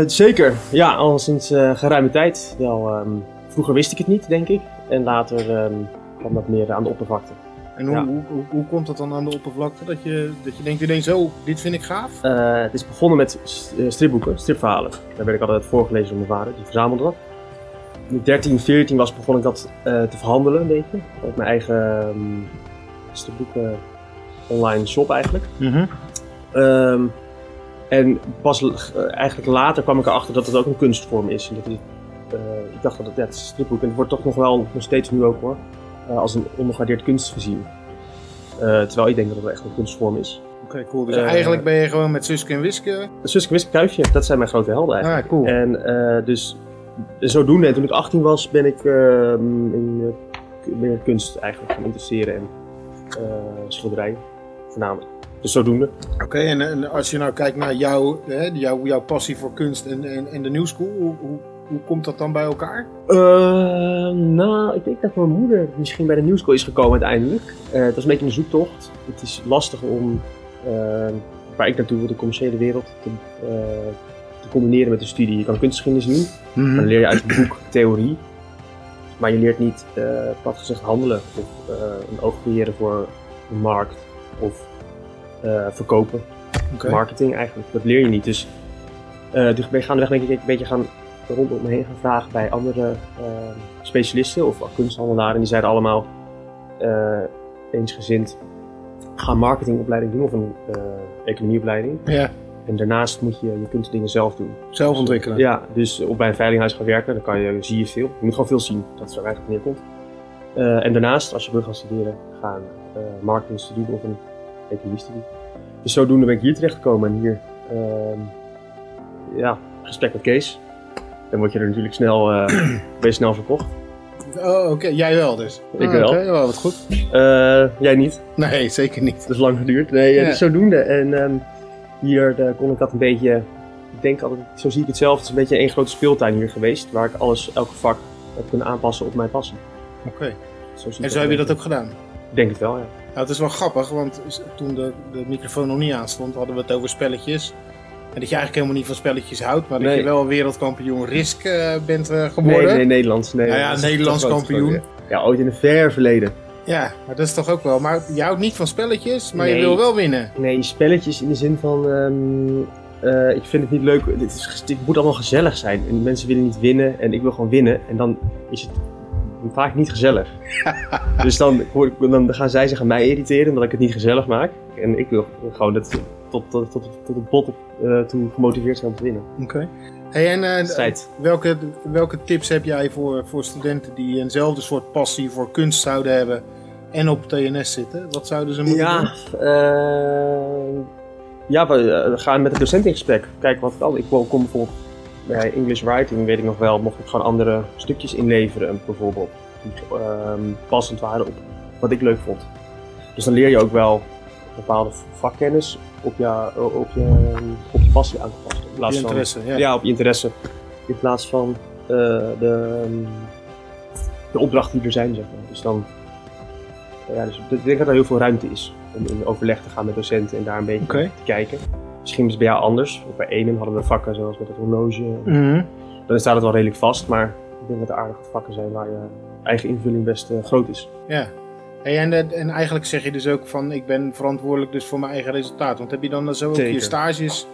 Zeker, ja, al sinds geruime tijd. Wel, um, vroeger wist ik het niet, denk ik. En later um, kwam dat meer aan de oppervlakte. En hoe, hoe, hoe, hoe, komt dat dan aan de oppervlakte? Dat je, dat je denkt ineens, zo, dit vind ik gaaf? Uh, het is begonnen met stripboeken, stripverhalen. Daar werd ik altijd voorgelezen door mijn vader, die verzamelde dat. In 13, 14 was begon ik dat te verhandelen een beetje. Op mijn eigen um, stripboeken online shop eigenlijk. Mm -hmm. En pas uh, eigenlijk later kwam ik erachter dat het ook een kunstvorm is. En dat is uh, ik dacht dat het, ja, het is stripboek en het wordt toch nog wel, nog steeds nu ook hoor, uh, als een ondergewaardeerd kunst gezien. Uh, terwijl ik denk dat het echt een kunstvorm is. Oké, okay, cool. Dus eigenlijk ben je gewoon met Suske en Wiske... Suske en Wiske Kuifje, dat zijn mijn grote helden eigenlijk. Ah, cool. En dus zodoende, en toen ik 18 was, ben ik ehm, in meer kunst eigenlijk gaan interesseren en schilderijen voornamelijk. Dus zodoende. Oké, okay, en, en, als je nou kijkt naar jou, hè, jouw, jouw passie voor kunst en, en, en de New School, hoe, hoe hoe komt dat dan bij elkaar? Uh, nou, ik denk dat mijn moeder misschien bij de New School is gekomen uiteindelijk. Uh, het was een beetje een zoektocht. Het is lastig om, uh, waar ik naartoe wil, de commerciële wereld, te, te, combineren met de studie. Je kan kunstgeschiedenis doen, mm -hmm. dan leer je uit het boek theorie. Maar je leert niet, plat gezegd, handelen of een oog creëren voor een markt of verkopen. Okay. Marketing eigenlijk, dat leer je niet. Dus, dus ben gaandeweg denk ik een beetje gaan rondom me heen gaan vragen bij andere uh, specialisten of kunsthandelaren. En die zeiden allemaal uh, eensgezind, ga marketingopleiding doen of een uh, economieopleiding. Ja. En daarnaast moet je, je kunt dingen zelf doen. Zelf ontwikkelen? Ja, dus op bij een veilinghuis gaan werken, dan kan je, zie je veel. Je moet gewoon veel zien, dat is er eigenlijk neerkomt. Uh, en daarnaast, als je wil gaan studeren, ga een uh, marketingstudie of een Dus zodoende ben ik hier terechtgekomen en hier, uh, ja, gesprek met Kees dan word je er natuurlijk snel, uh, [CLEARS THROAT] ben je snel verkocht. Oh, oké. Jij wel dus? Ik oh, wel. Oké, okay. wat goed. Uh, jij niet? Nee, zeker niet. Dat is lang geduurd. Nee, ja. dus zodoende. En um, hier kon ik dat een beetje, ik denk altijd, zo zie ik het zelf, het is een beetje één grote speeltuin hier geweest, waar ik alles, elke vak heb kunnen aanpassen op mijn passie. Oké. Okay. En zo heb je dat ook gedaan? Ik denk het wel, ja. Nou, het is wel grappig, want toen de, de microfoon nog niet aanstond, hadden we het over spelletjes. En dat je eigenlijk helemaal niet van spelletjes houdt, maar dat je wel wereldkampioen Risk uh, bent uh, geworden. Nee, nee, Nederlands. Nee, nou ja, Nederlands kampioen. Ja, ooit in een ver verleden. Ja, maar dat is toch ook wel. Maar je houdt niet van spelletjes, maar nee. je wil wel winnen. Nee, spelletjes in de zin van. Um, uh, ik vind het niet leuk. Het, is, het, moet allemaal gezellig zijn. En mensen willen niet winnen en ik wil gewoon winnen. En dan is het vaak niet gezellig. [LAUGHS] dus dan, dan gaan zij zich aan mij irriteren omdat ik het niet gezellig maak. En ik wil gewoon dat tot, tot, tot, tot het bot uh, toe gemotiveerd zijn om te winnen. Oké. Okay. Hey, en uh, welke, welke tips heb jij voor, voor studenten die eenzelfde soort passie voor kunst zouden hebben en op TNS zitten? Wat zouden ze moeten ja, doen? Uh, ja, we gaan met de docent in gesprek. Kijk wat kan. Ik kom bijvoorbeeld bij English Writing, weet ik nog wel, mocht ik gewoon andere stukjes inleveren, bijvoorbeeld. Die ehm, passend waren op wat ik leuk vond. Dus dan leer je ook wel bepaalde vakkennis op je, op je, op je passie aan te passen. In plaats je interesse, van, ja. op je interesse. In plaats van uh, de, de opdrachten die er zijn, zeg maar. Dus dan, ja, dus ik denk dat er heel veel ruimte is om in overleg te gaan met docenten en daar een beetje okay. te kijken. Misschien is het bij jou anders. Bij Enem hadden we vakken zoals met het horloge. Mm Dan staat het wel redelijk vast, maar ik denk dat er aardige vakken zijn waar je eigen invulling best uh, groot is. Ja, Hey, en, eh, en eigenlijk zeg je dus ook van ik ben verantwoordelijk dus voor mijn eigen resultaat. Want heb je dan zo ook je stages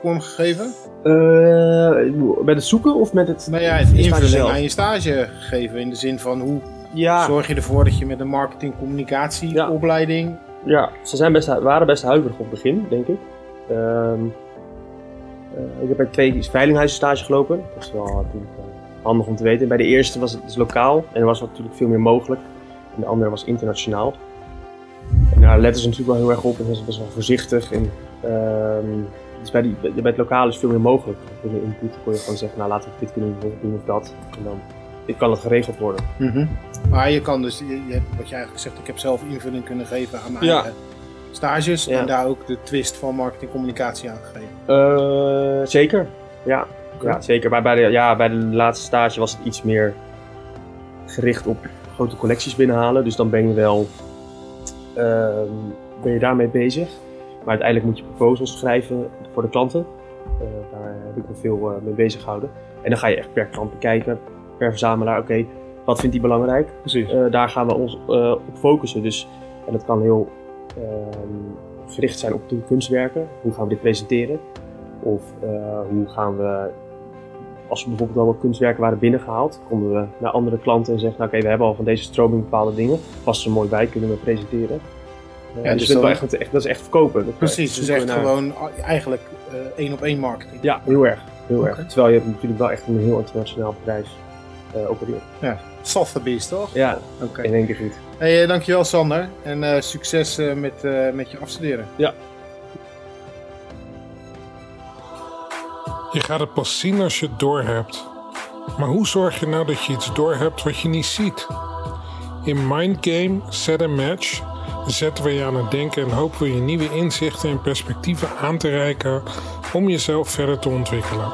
vormgegeven? Uh, met het zoeken of met het... Nou ja, het invulling aan je stage geven. In de zin van hoe ja. zorg je ervoor dat je met een marketing communicatieopleiding... Ja. ja, ze zijn best, waren best huiverig op het begin, denk ik. Uh, ik heb bij twee veilinghuizen stage gelopen. Dat is wel natuurlijk handig om te weten. Bij de eerste was het dus lokaal en er was natuurlijk veel meer mogelijk. En de andere was internationaal. En daar letten ze natuurlijk wel heel erg op en zijn ze best wel voorzichtig. En, uh, dus bij, die, bij het lokale is veel meer mogelijk. Binnen input kon je gewoon zeggen, nou laten we dit kunnen doen of dat. En dan dit kan het geregeld worden. Mm -hmm. Maar je kan dus, je, je, wat je eigenlijk zegt, ik heb zelf invulling kunnen geven aan mijn ja. eigen stages Ja. en daar ook de twist van marketingcommunicatie aan gegeven. Eh, zeker, ja. ja zeker. Maar bij de, ja, bij de laatste stage was het iets meer gericht op grote collecties binnenhalen. Dus dan ben je wel ehm, ben je daarmee bezig. Maar uiteindelijk moet je proposals schrijven voor de klanten. Eh, daar heb ik me veel eh, mee bezig gehouden. En dan ga je echt per klant bekijken, per verzamelaar. Oké, wat vindt hij belangrijk? Precies. Daar gaan we ons op focussen. Dus, en dat kan heel gericht zijn op de kunstwerken. Hoe gaan we dit presenteren? Of eh, hoe gaan we, als we bijvoorbeeld allemaal kunstwerken waren binnengehaald, konden we naar andere klanten en zeggen, nou, oké, we hebben al van deze stroming bepaalde dingen. Past er mooi bij, kunnen we presenteren. Eh, Ja, dus dus dat, is echt, echt, dat is echt verkopen. Dat Precies, dus echt naar- gewoon a- eigenlijk eh, één op één marketing. Ja, heel erg. Heel erg. Terwijl je natuurlijk wel echt een heel internationaal bedrijf eh opereert. Sotheby's, toch? Ja, Oké. in één keer goed. Hey, eh, dankjewel Sander en eh, succes eh, met, eh, met je afstuderen. Je gaat het pas zien als je het doorhebt. Maar hoe zorg je nou dat je iets doorhebt wat je niet ziet? In Mindgame Set a Match zetten we je aan het denken en hopen we je nieuwe inzichten en perspectieven aan te reiken om jezelf verder te ontwikkelen.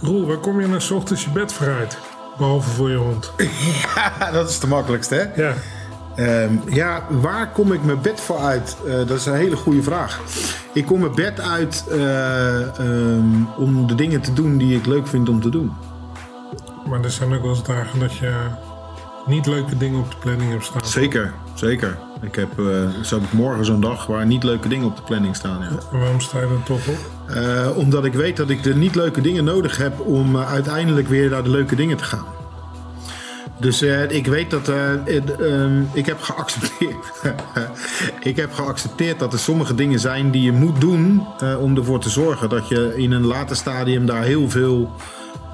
Roel, waar kom je nou ochtends je bed vooruit? Behalve voor je hond. [LAUGHS] dat is de makkelijkste, hè? Ja, Ehm, ja, waar kom ik mijn bed voor uit? Eh, dat is een hele goede vraag. Ik kom mijn bed uit eh, ehm, om de dingen te doen die ik leuk vind om te doen. maar er zijn ook wel eens dagen dat je niet leuke dingen op de planning hebt staan. Zeker, zeker. Ik heb, zo heb ik morgen zo'n dag waar niet leuke dingen op de planning staan. Ja. Waarom sta je er toch op? Eh, omdat ik weet dat ik de niet leuke dingen nodig heb om eh, uiteindelijk weer naar de leuke dingen te gaan. Dus ik weet dat eh, ehm, ik heb geaccepteerd. [LAUGHS] ik heb geaccepteerd dat er sommige dingen zijn die je moet doen om ervoor te zorgen dat je in een later stadium daar heel veel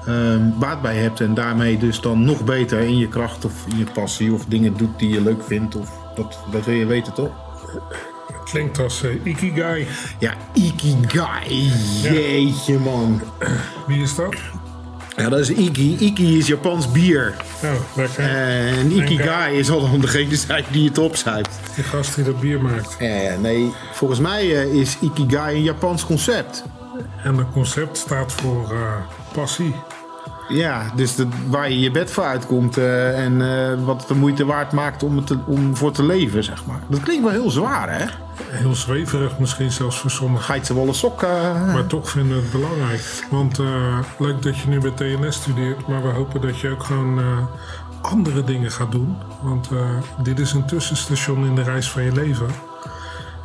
ehm, baat bij hebt. En daarmee dus dan nog beter in je kracht of in je passie of dingen doet die je leuk vindt. Of dat, dat wil je weten toch? Klinkt als eh, Ikigai. Ja, Ikigai. Jeetje man. Wie is dat? Ja, dat is Iki. Iki is Japans bier. Oh, lekker. En Ikigai is al om degene die het opzuipt. Die gast die dat bier maakt. Ja, nee, volgens mij eh, is Ikigai een Japans concept. En dat concept staat voor eh, passie. Ja, dus de, waar je je bed voor uitkomt eh, en eh, wat het de moeite waard maakt om, het te- om voor te leven, zeg maar. Dat klinkt wel heel zwaar, hè? Heel zweverig misschien zelfs voor sommigen. Geitse sok. eh Maar toch vinden we het belangrijk. Want eh, leuk dat je nu bij TNS studeert. Maar we hopen dat je ook gewoon andere dingen gaat doen. Want dit is een tussenstation in de reis van je leven.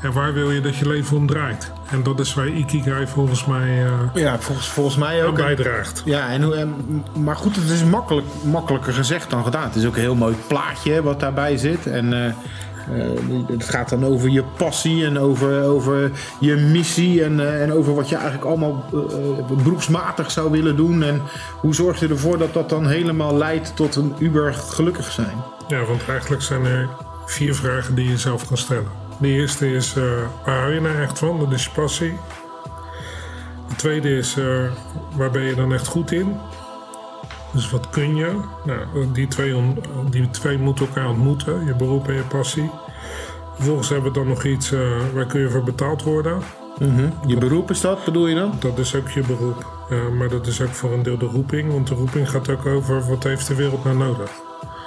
En waar wil je dat je leven om draait? En dat is waar Ikigai volgens mij eh, ja, volgens, volgens mij ook. bijdraagt. Ja, en, hoe- en, maar goed, het is makkelijk, makkelijker gezegd dan gedaan. Het is ook een heel mooi plaatje wat daarbij zit. En eh, het gaat dan over je passie en over, over je missie. En, en over wat je eigenlijk allemaal eh, beroepsmatig zou willen doen. En hoe zorg je ervoor dat dat dan helemaal leidt tot een uber gelukkig zijn? Ja, want eigenlijk zijn er vier vragen die je zelf kan stellen. De eerste is, eh, waar hou je nou echt van? Dat is je passie. De tweede is, eh, waar ben je dan echt goed in? Dus wat kun je? Nou, die twee, die twee moeten elkaar ontmoeten, je beroep en je passie. Vervolgens hebben we dan nog iets, eh, waar kun je voor betaald worden? Je beroep is dat, bedoel je dan? Dat is ook je beroep. Maar dat is ook voor een deel de roeping, want de roeping gaat ook over wat heeft de wereld nou nodig.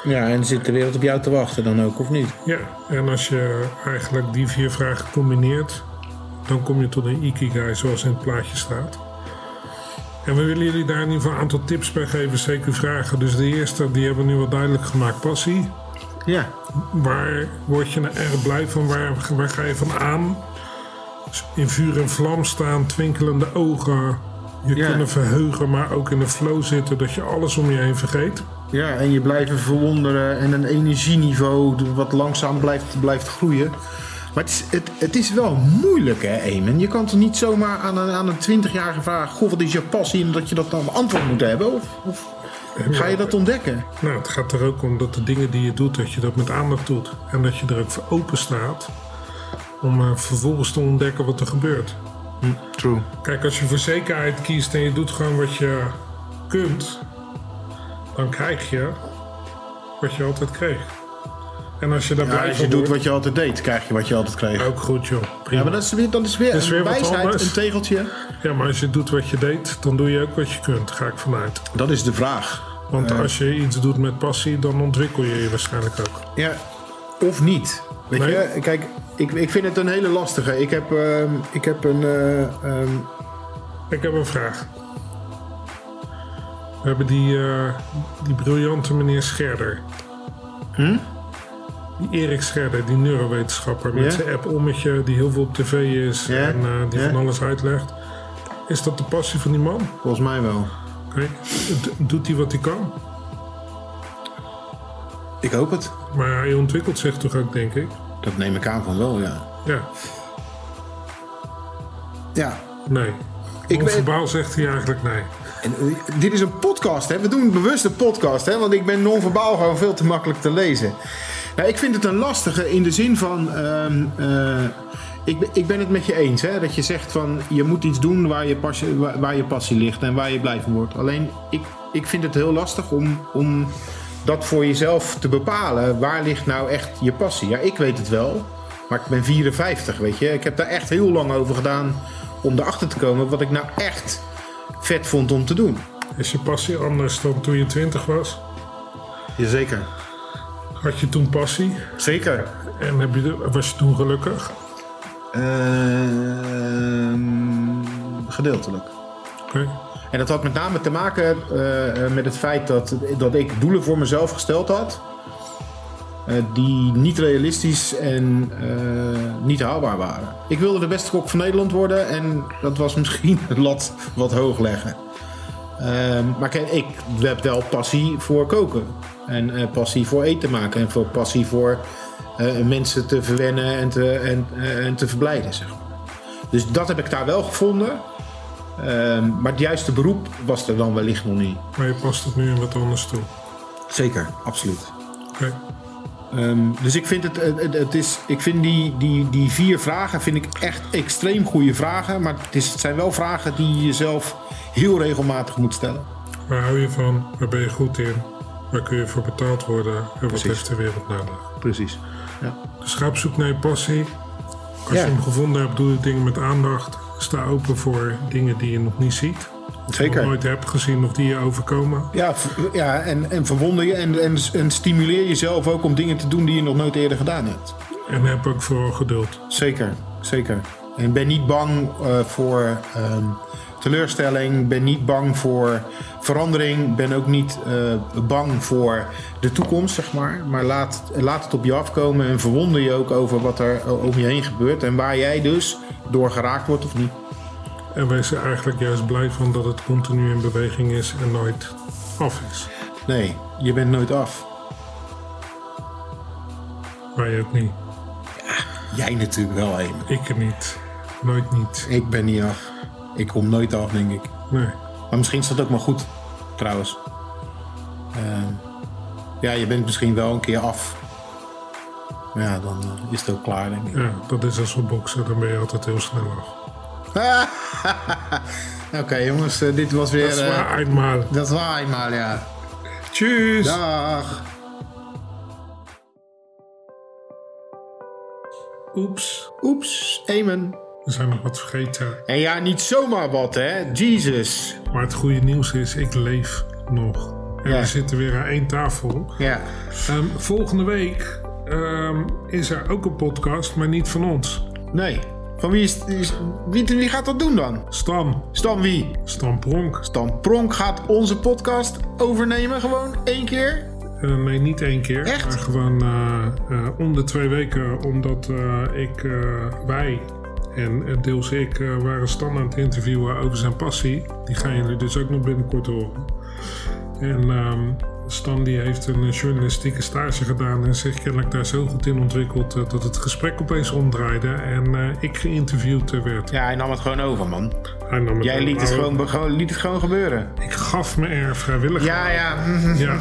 Ja, en zit de wereld op jou te wachten dan ook, of niet? Ja, en als je eigenlijk die vier vragen combineert, dan kom je tot een ikigai zoals in het plaatje staat. En we willen jullie daar in ieder geval een aantal tips bij geven, zeker vragen. Dus de eerste, die hebben we nu wel duidelijk gemaakt, passie. Ja, Waar word je nou erg blij van? Waar, waar ga je van aan? Dus in vuur en vlam staan, twinkelende ogen. Je Ja. kunnen verheugen, maar ook in de flow zitten, dat je alles om je heen vergeet. Ja, en je blijven verwonderen en een energieniveau wat langzaam blijft, blijft groeien. Maar het is, het, het is wel moeilijk, hè, Eamon? Je kan toch niet zomaar aan een, aan een 20-jarige vragen: Goh, wat is je passie? En dat je dat dan antwoord moet hebben? Of, of ga je dat ontdekken? Nou, het gaat er ook om dat de dingen die je doet, dat je dat met aandacht doet. En dat je er ook voor open staat om eh, vervolgens te ontdekken wat er gebeurt. True. Kijk, als je voor zekerheid kiest en je doet gewoon wat je kunt, dan krijg je wat je altijd kreeg. En als je daar Ja, als je doet wat je altijd deed, krijg je wat je altijd kreeg. ook goed joh. Prima. Ja, maar dat is weer, dat is weer, Dat is weer een wijsheid, een tegeltje. Ja, maar als je doet wat je deed, dan doe je ook wat je kunt, ga ik vanuit. Dat is de vraag. Want Eh. als je iets doet met passie, dan ontwikkel je je waarschijnlijk ook. Ja, of niet. Weet Nee. je, kijk, ik, ik vind het een hele lastige. Ik heb, ehm, ik heb een. eh, ehm, Ik heb een vraag. We hebben die, eh, die briljante meneer Scherder. Hm? Die Erik Scherder, die neurowetenschapper met Ja? zijn app Ommetje, die heel veel op tv is Ja? en eh, die Ja? van alles uitlegt. Is dat de passie van die man? volgens mij wel. Oké. D- Doet hij wat hij kan? Ik hoop het. Maar hij ontwikkelt zich toch ook, denk ik? Dat neem ik aan van wel, ja. Ja, Ja. nee. Ik Onverbaal zegt hij eigenlijk nee. En, eh, dit is een podcast, hè? We doen bewust een podcast, hè? Want ik ben non-verbaal gewoon veel te makkelijk te lezen. Nou, ik vind het een lastige in de zin van. ehm, eh, ik, ben- ik ben het met je eens, hè? Dat je zegt van je moet iets doen waar je passie, waar, waar je passie ligt en waar je blij van wordt. Alleen ik, ik vind het heel lastig om, om dat voor jezelf te bepalen. Waar ligt nou echt je passie? Ja, ik weet het wel, maar ik ben 54, weet je. Ik heb daar echt heel lang over gedaan om erachter te komen wat ik nou echt vet vond om te doen. Is je passie anders dan toen je 20 was? Jazeker. Had je toen passie? Zeker. En heb je, was je toen gelukkig? Ehm, gedeeltelijk. Oké. En dat had met name te maken eh, eh, met het feit dat, dat ik doelen voor mezelf gesteld had. eh, die niet realistisch en niet haalbaar waren. Ik wilde de beste kok van Nederland worden en dat was misschien het lat wat hoog leggen. Ehm, maar kijk, ik heb wel passie voor koken. En passie voor eten maken. En voor passie voor mensen te verwennen en te, en, en te verblijden. Zeg maar. Dus dat heb ik daar wel gevonden. Ehm, maar het juiste beroep was er dan wellicht nog niet. Maar je past het nu in wat anders toe. Zeker, absoluut. Oké. Ehm, dus ik vind, het, het, is, ik vind die, die, die vier vragen vind ik echt extreem goede vragen. Maar het, is, het zijn wel vragen die je jezelf heel regelmatig moet stellen. Waar hou je van? Waar ben je goed in? Waar kun je voor betaald worden? En wat Precies. heeft de wereld nodig? Precies. Dus ga op zoek naar je passie. Als Ja. je hem gevonden hebt, doe je dingen met aandacht. Sta open voor dingen die je nog niet ziet. Of Zeker. nog nooit hebt gezien of die je overkomen. Ja, ja en, en verwonder je en, en, en stimuleer jezelf ook om dingen te doen die je nog nooit eerder gedaan hebt. En heb ook vooral geduld. Zeker, zeker. En ben niet bang eh, voor ehm, teleurstelling. Ben niet bang voor verandering. Ben ook niet eh, bang voor de toekomst, zeg maar. Maar laat, laat het op je afkomen en verwonder je ook over wat er eh, om je heen gebeurt. En waar jij dus door geraakt wordt of niet. En wees er eigenlijk juist blij van dat het continu in beweging is en nooit af is. Nee, je bent nooit af. Wij ook niet. Jij natuurlijk wel, heen. Ik er niet. Nooit niet. Ik ben niet af. Ik kom nooit af, denk ik. Nee. Maar misschien is dat ook maar goed, trouwens. Ehm, ja, je bent misschien wel een keer af. Maar ja, dan eh, is het ook klaar, denk ik. Ja, dat is als we boksen. Dan ben je altijd heel snel af. [LAUGHS] Oké, jongens, eh, dit was weer... Dat is eh, waar, eenmaal. dat is waar eenmaal, ja. Tjus. Dag. Oeps. Oeps, amen. We zijn nog wat vergeten. En ja, niet zomaar wat, hè. Jesus. Maar het goede nieuws is, ik leef nog. En Ja. we zitten weer aan één tafel. Ja. Ehm, volgende week ehm, is er ook een podcast, maar niet van ons. Nee. Van wie, is, is- wie, wie gaat dat doen dan? Stam. Stan wie? Stam Pronk. Stan Pronk gaat onze podcast overnemen gewoon één keer? Eh, nee, niet één keer. Echt? Maar gewoon eh, om de twee weken. Omdat ik, wij en eh, deels ik eh, waren Stan aan het interviewen over zijn passie. Die gaan jullie dus ook nog binnenkort horen. En ehm, Stan die heeft een journalistieke stage gedaan en zich kennelijk daar zo goed in ontwikkeld eh, dat het gesprek opeens omdraaide en eh, ik geïnterviewd eh, werd. Ja, hij nam het gewoon over, man. Hij nam het Jij liet het gewoon, gewoon, liet het gewoon gebeuren. Ik gaf me er vrijwillig Ja, ja. Ja.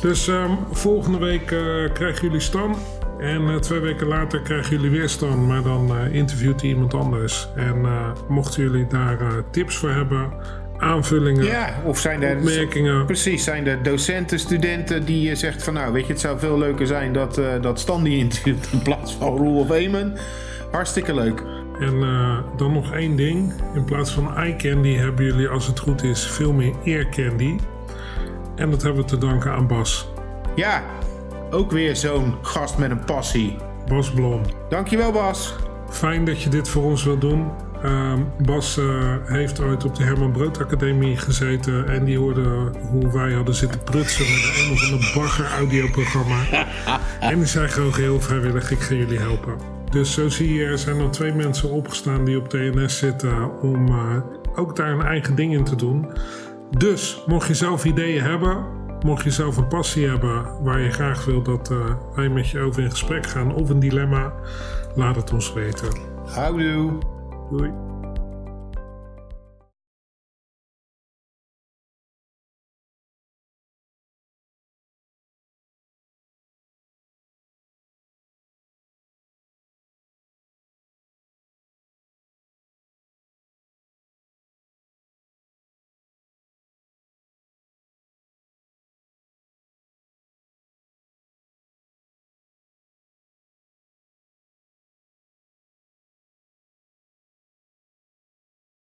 Dus ehm, volgende week eh, krijgen jullie Stan. En eh, twee weken later krijgen jullie weer Stan. Maar dan eh, interviewt hij iemand anders. En eh, mochten jullie daar tips voor hebben, aanvullingen, Ja, of zijn er... opmerkingen. Precies, zijn er docenten, studenten die je zegt van nou, weet je, het zou veel leuker zijn dat, dat Stan die interviewt in plaats van Roel of Eamon. Hartstikke leuk. En dan nog één ding. In plaats van eye candy hebben jullie, als het goed is, veel meer ear candy. En dat hebben we te danken aan Bas. Ja, ook weer zo'n gast met een passie. Bas Blom. Dankjewel Bas. Fijn dat je dit voor ons wilt doen. Ehm, Bas eh, heeft ooit op de Herman Brood Academie gezeten en die hoorde hoe wij hadden zitten prutsen met een of ander bagger audioprogramma. [LAUGHS] en die zei gewoon heel vrijwillig, ik ga jullie helpen. Dus zo zie je, er zijn al twee mensen opgestaan die op TNS zitten om eh, ook daar een eigen ding in te doen. Dus, mocht je zelf ideeën hebben, mocht je zelf een passie hebben waar je graag wil dat eh, wij met je over in gesprek gaan of een dilemma, laat het ons weten. Houdoe. Doei.